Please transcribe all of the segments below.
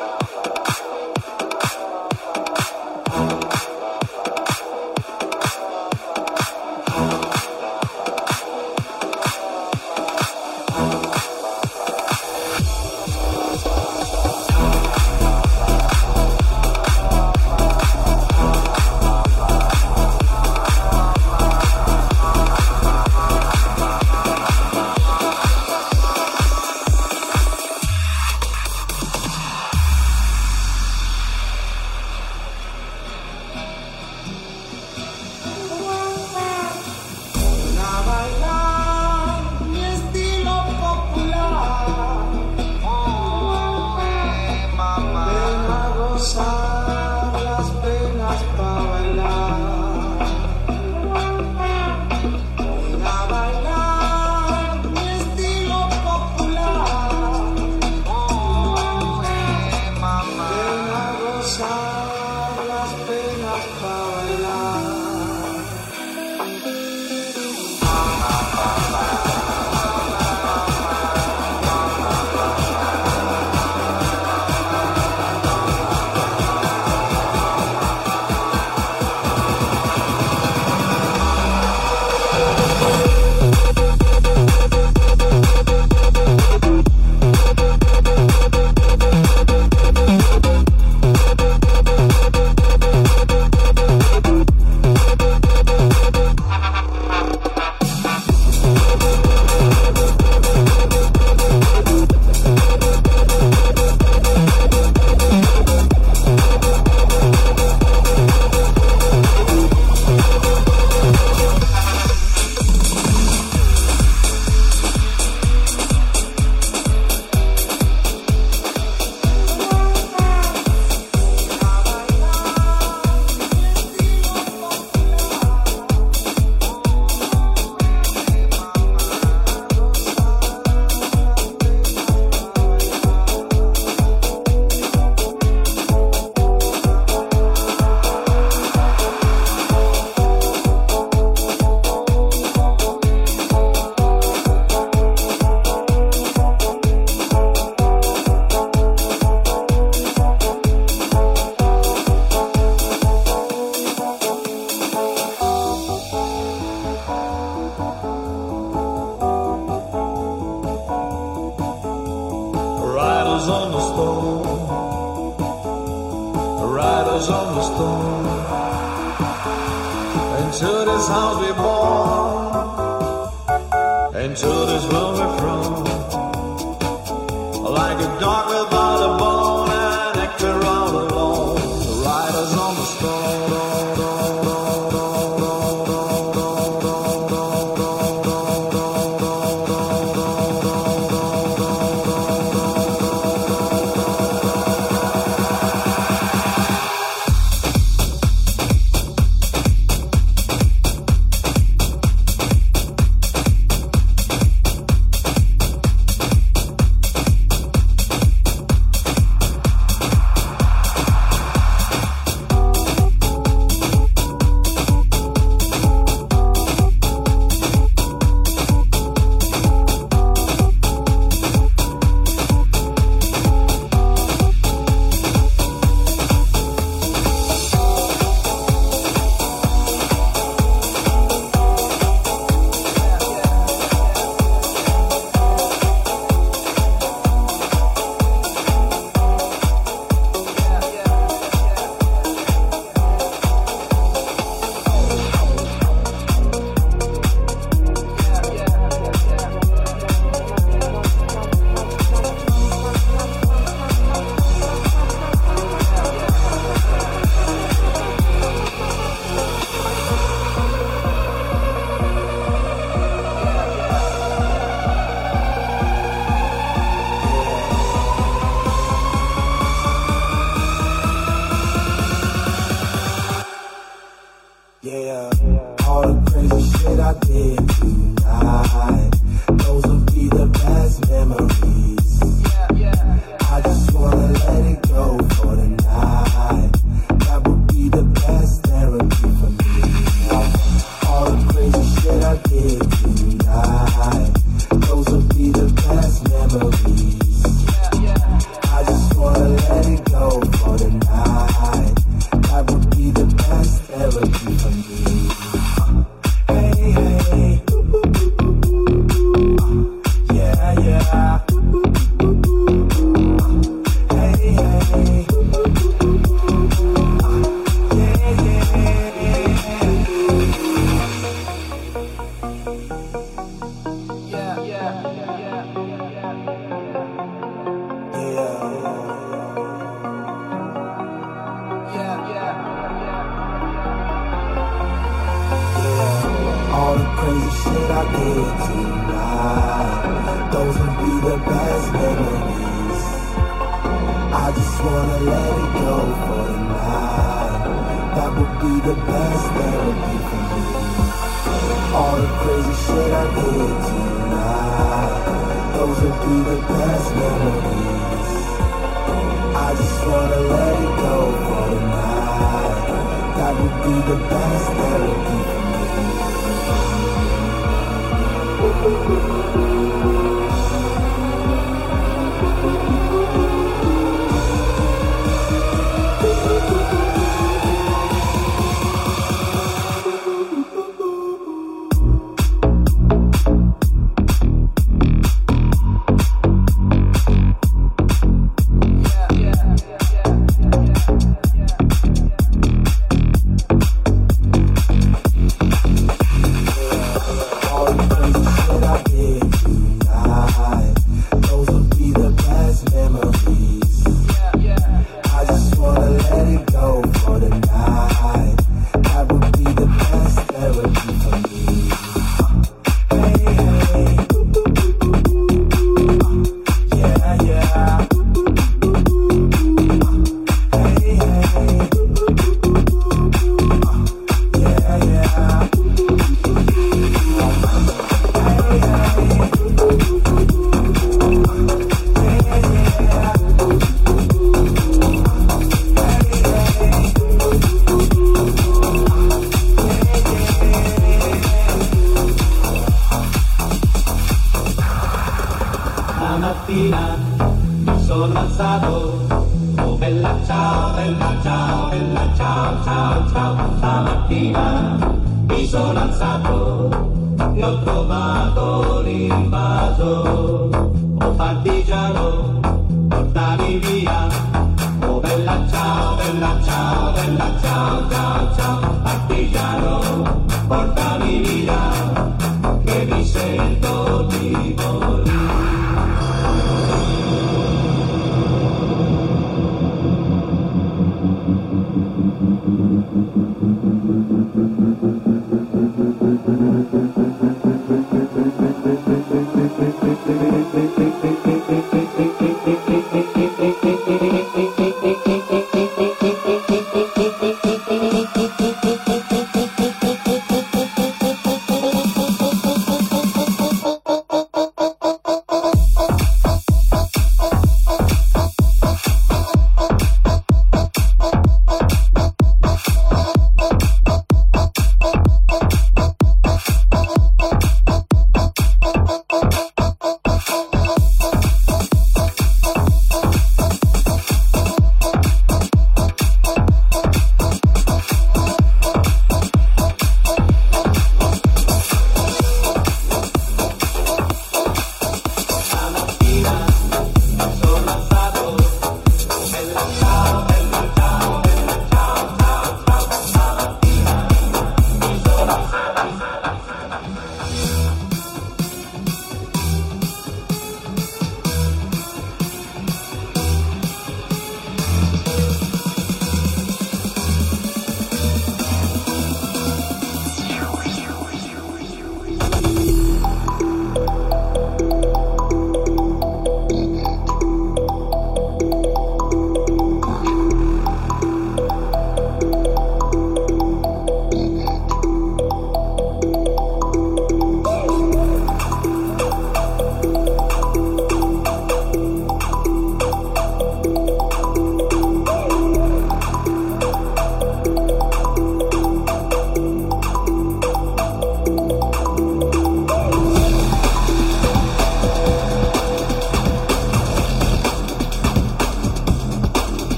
I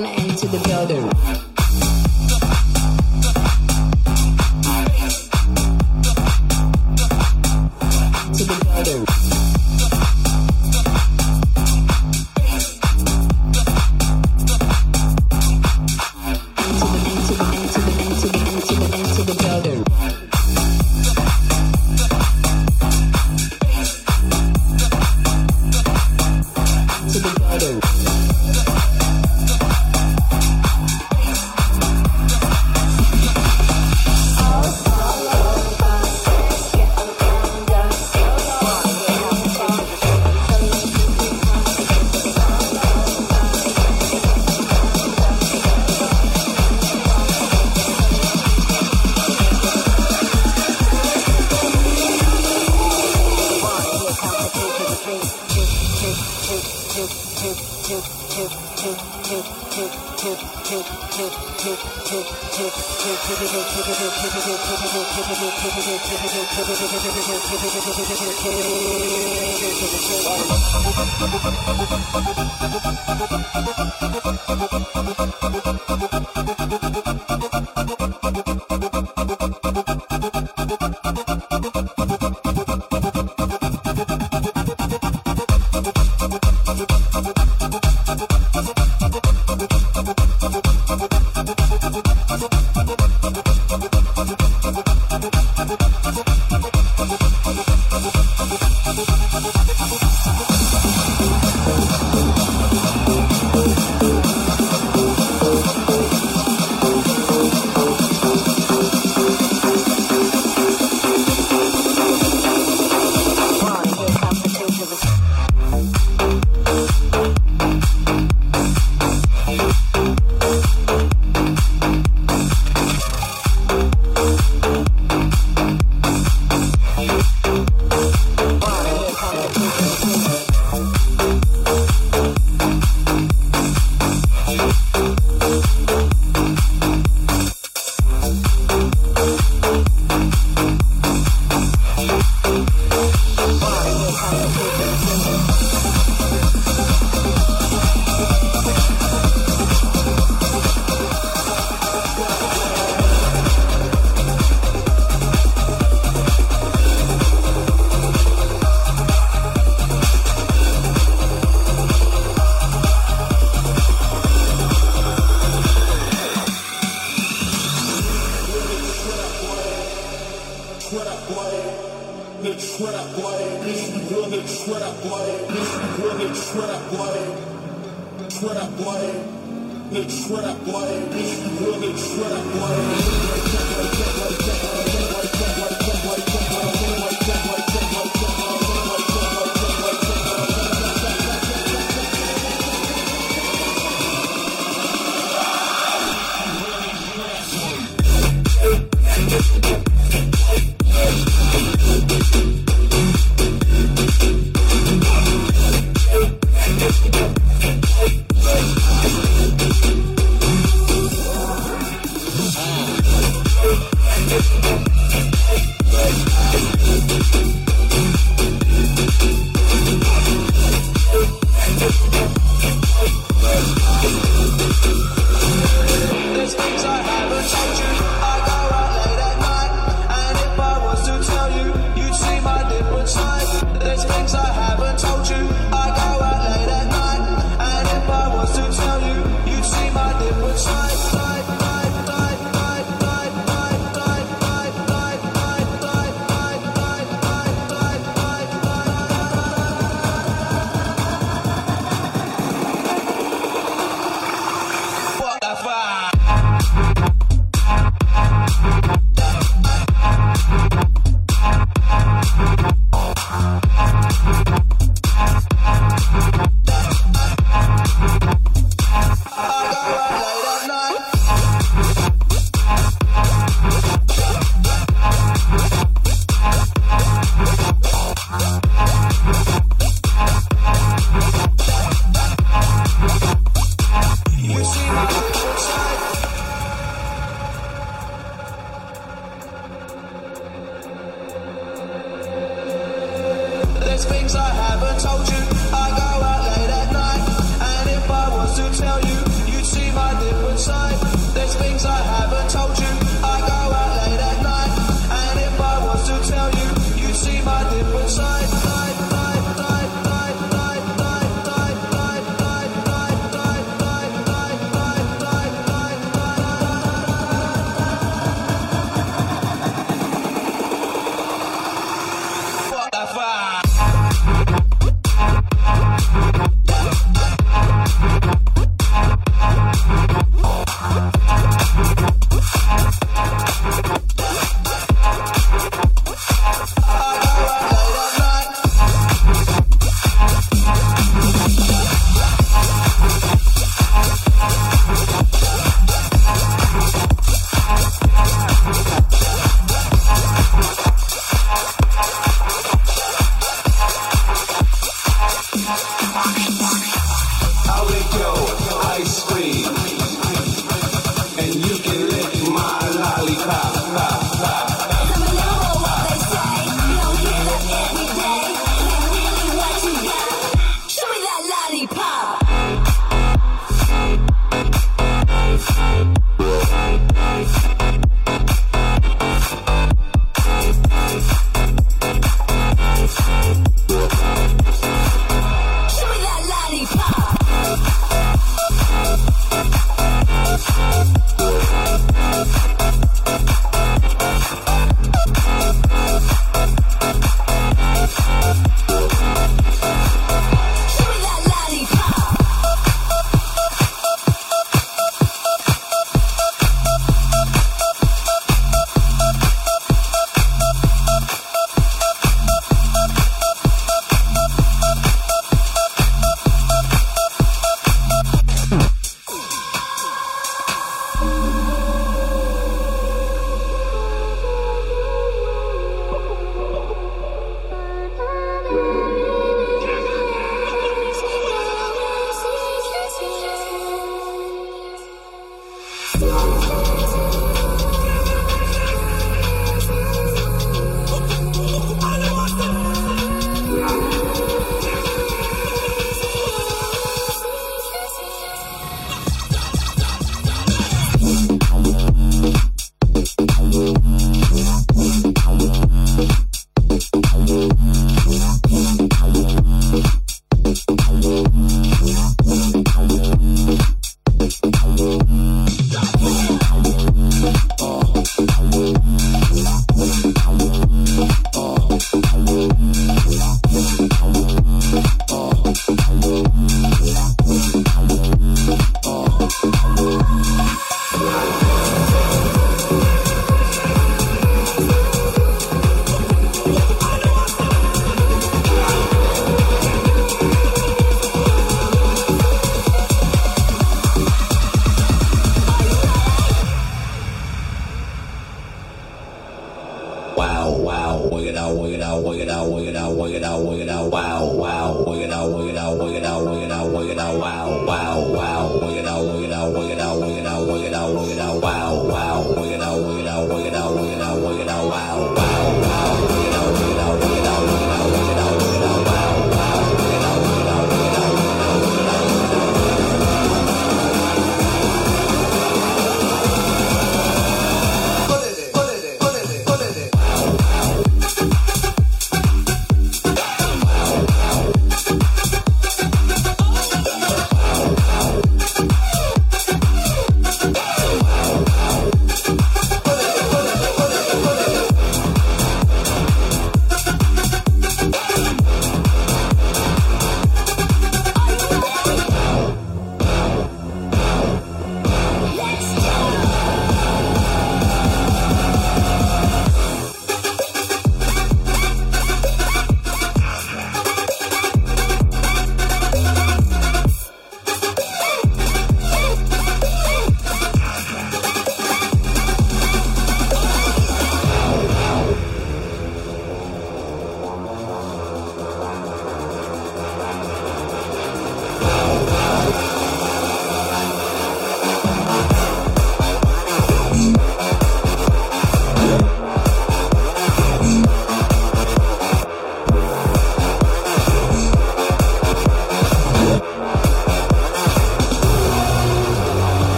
Into to enter the building.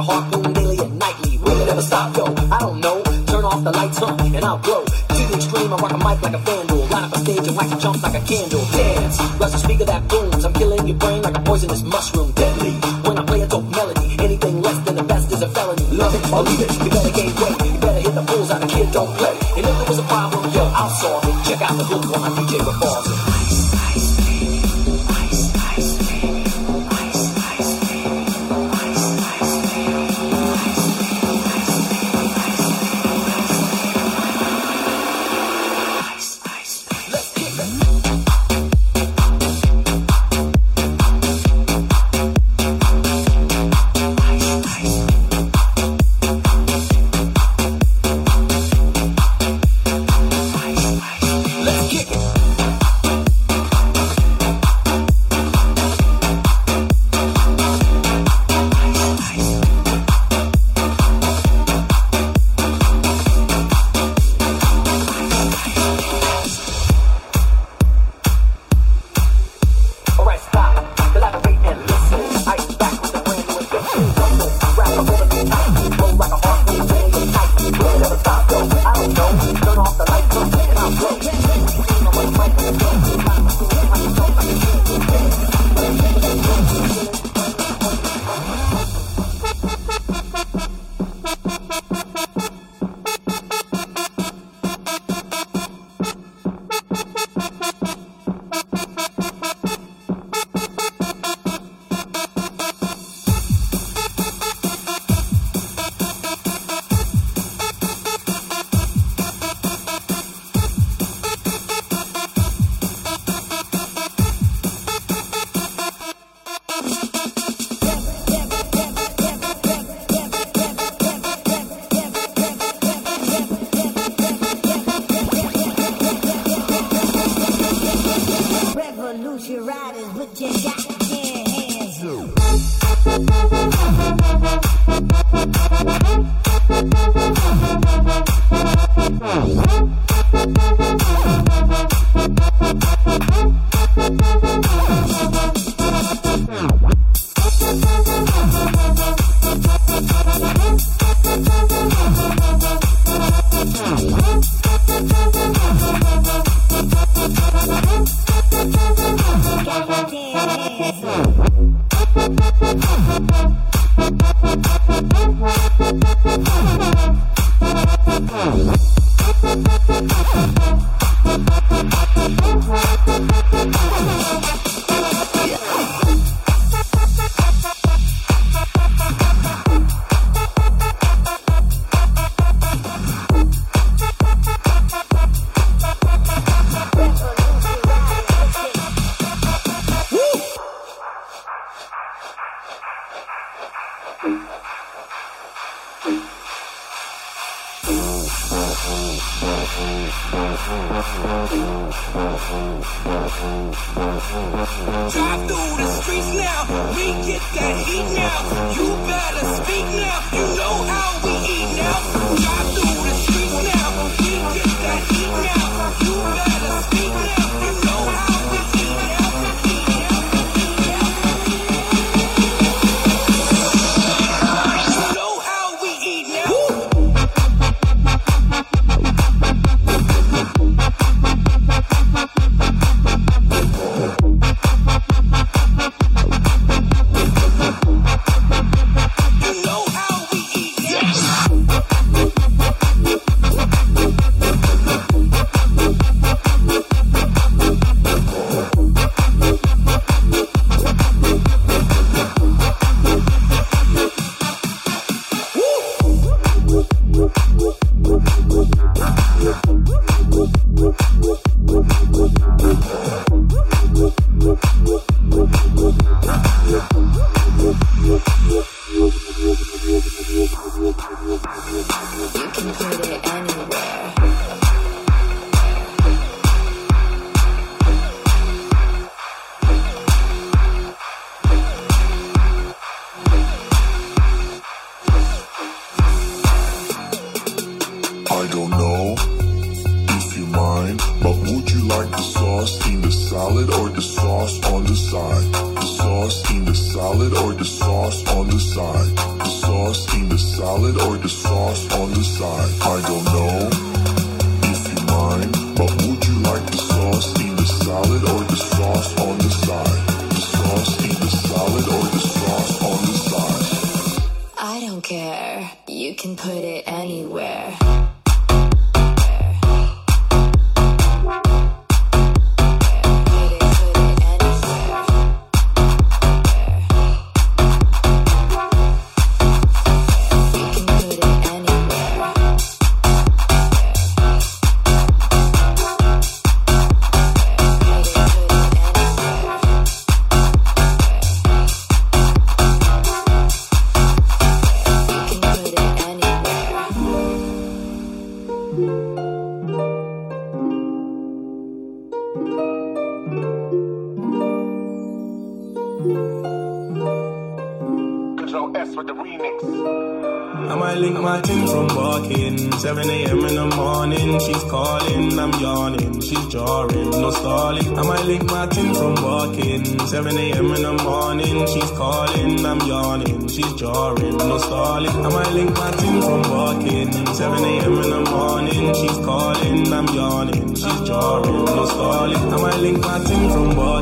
a heart daily and nightly. Will it ever stop, yo? I don't know. Turn off the lights, huh? And I'll glow. To the extreme, I rock a mic like a vandal. Line up a stage and wax a jump like a candle. Dance, rush the speaker that booms. I'm killing your brain like a poisonous mushroom. Deadly, when I play a dope melody. Anything less than the best is a felony. Love it or leave it.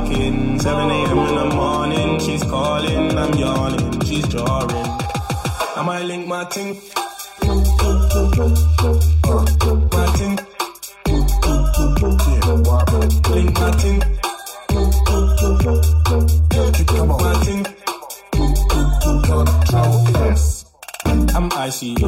From walking. 7 a.m. in the morning, she's calling. I'm yawning, she's jarring. I might link my ting. My ting. Link my ting. My ting. Control S. I'm icy. I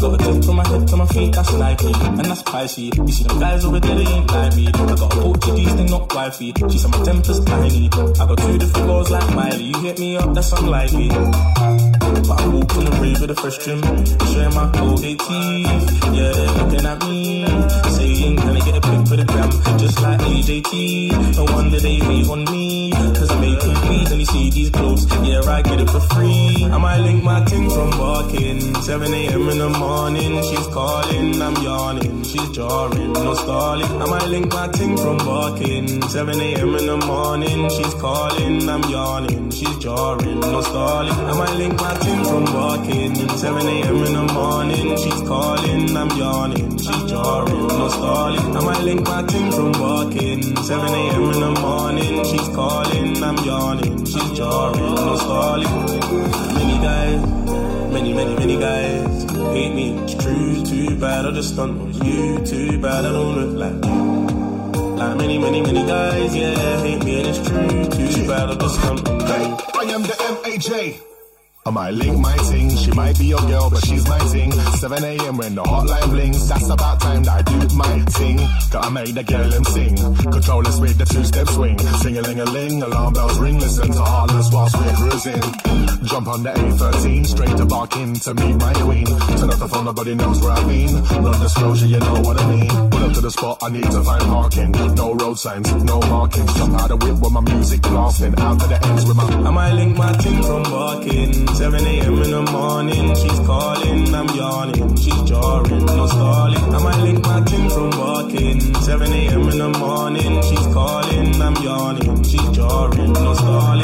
got a tip from my head to my feet, that's Nike, and that's pricey. You see them guys over there, they ain't like me. I got a Portuguese, they not wifey. She said my temper's tiny. I got two different girls like Miley. You hit me up, that's unlikely. But I walk on the rave with a fresh trim, showing my Colgate teeth. Yeah, they're looking at me, saying, Can I get a pic for the gram? Just like AJT. No wonder they hate on me, And you see these clothes, yeah, I get it for free. I might link my ting from walking. 7 a.m. in the morning, she's calling, I'm yawning, she's jarring, no stalling. I might link my ting from walking. 7 a.m. in the morning, she's calling, I'm yawning, she's jarring, no stalling. I might link my ting from walking. 7 a.m. in the morning, she's calling, I'm yawning, she's jarring, no stalling. I might link my ting from walking. 7 a.m. in the morning, she's calling, I'm yawning, she's jarring, no stalling. Many guys, many, many, many guys hate me. It's true, too bad. I just stunt with you, too bad. I don't look like you. Like many, many, many guys, yeah, hate me, and it's true, too bad. I just stunt Hey, you. I am the MAJ. I might link my ting, she might be your girl, but she's my ting. 7 a.m. when the hotline blings, that's about time that I do my ting. Gotta make the girl them sing. Controllers with the two-step swing. Sing-a-ling-a-ling, alarm bells ring, listen to Heartless whilst we're cruising. Jump on the A13, straight to Barking to meet my queen. Turn up the phone, nobody knows where I've been. Non-disclosure, you know what I mean. Pull up to the spot, I need to find parking. No road signs, no markings. Jump out the whip with my music blasting. Out to the ends with my I might link my ting from walking. 7 a.m. in the morning, she's calling, I'm yawning, she's jarring, no stalling. I might link my ting from walking. 7 a.m. in the morning, she's calling, I'm yawning, she's jarring, no stalling.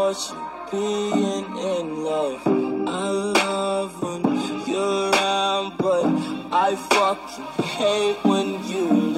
torture being in love. I love when you're around, but I fucking hate when you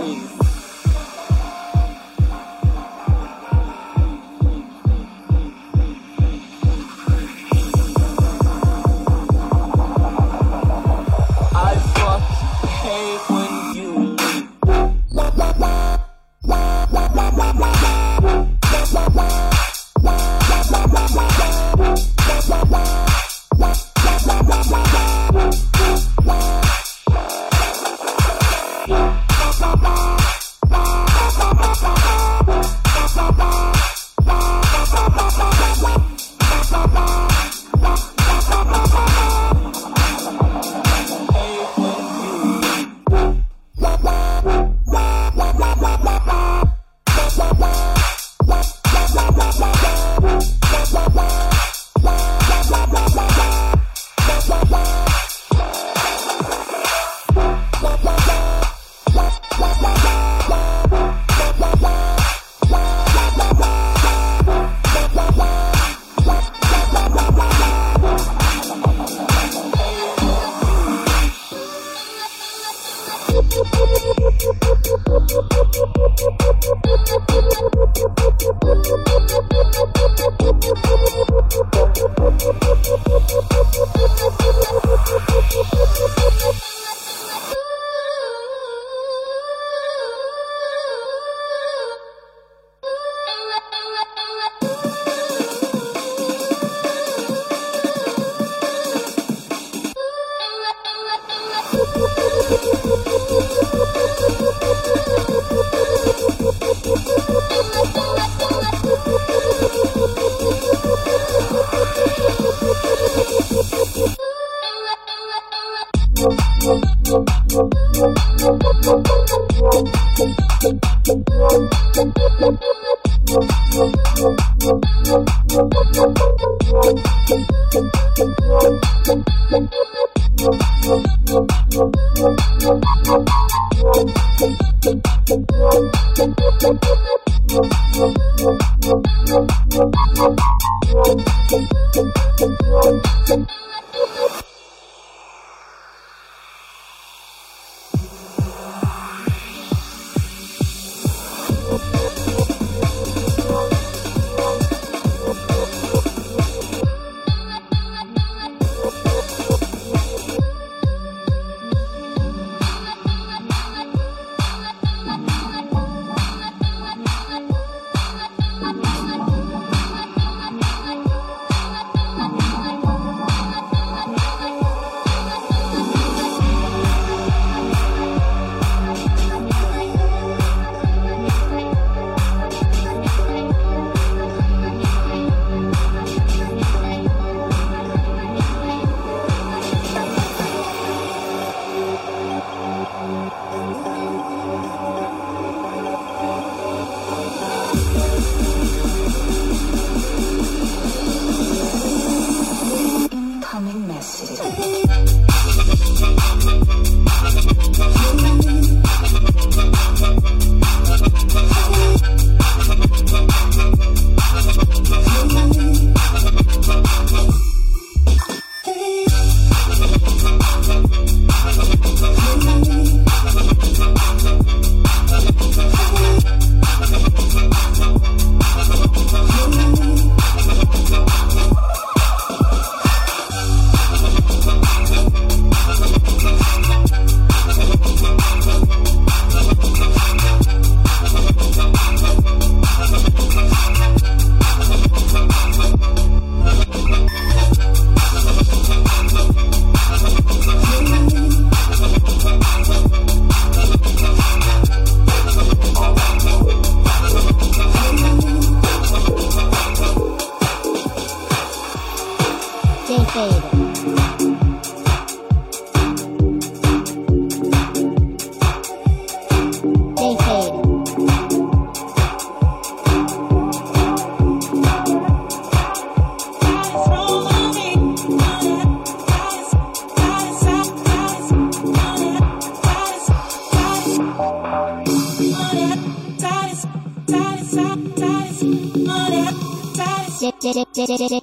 Incoming message. J Fade. J Fade. J J J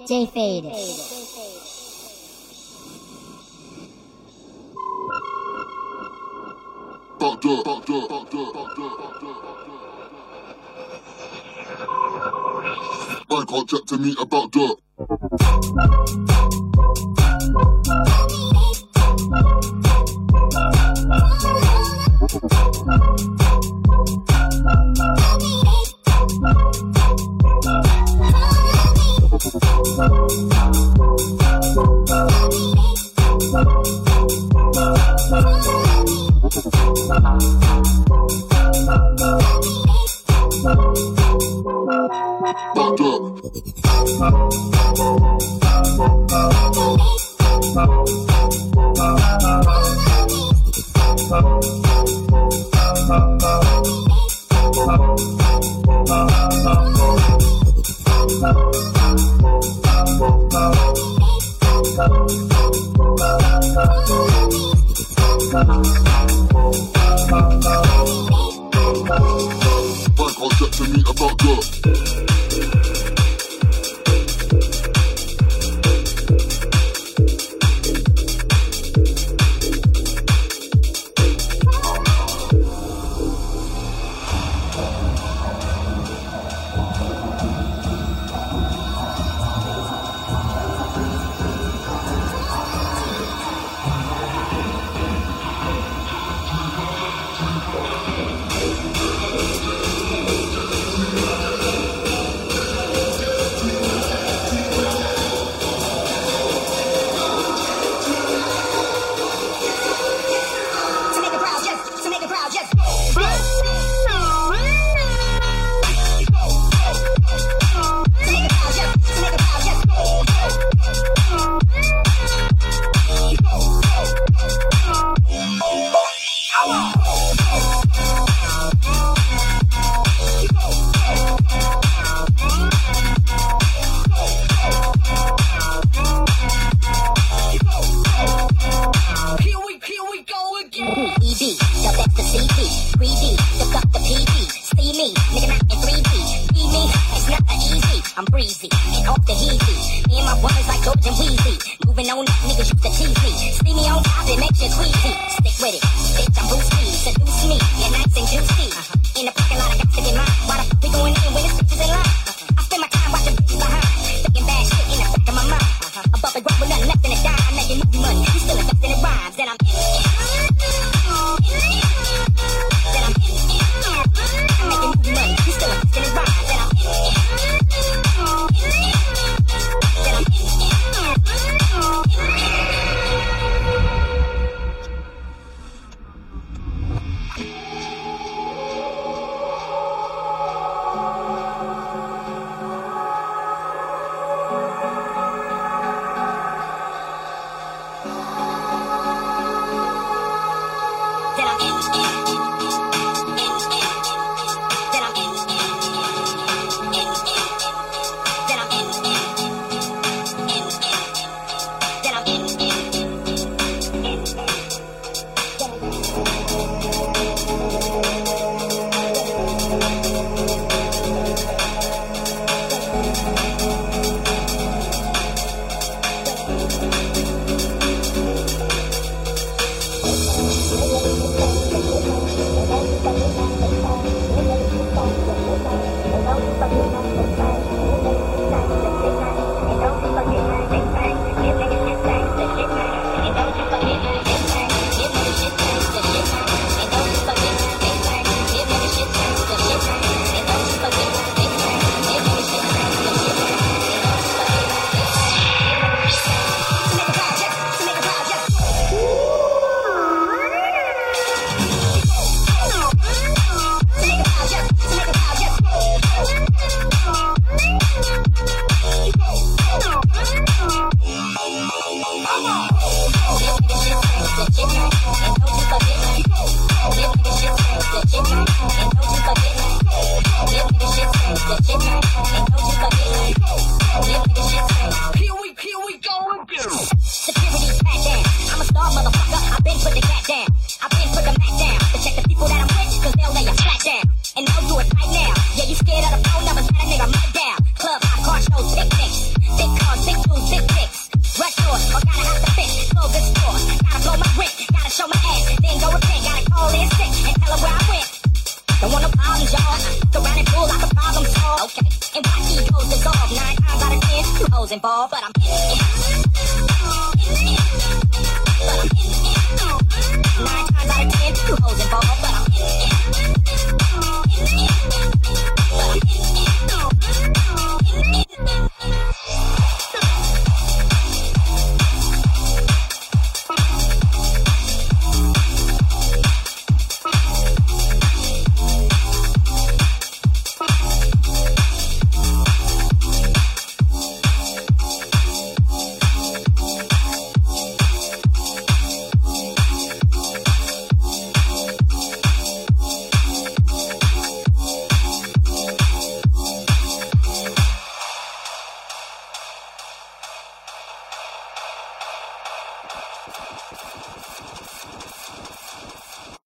J Fade. Fucked up, fucked up, to me about dirt.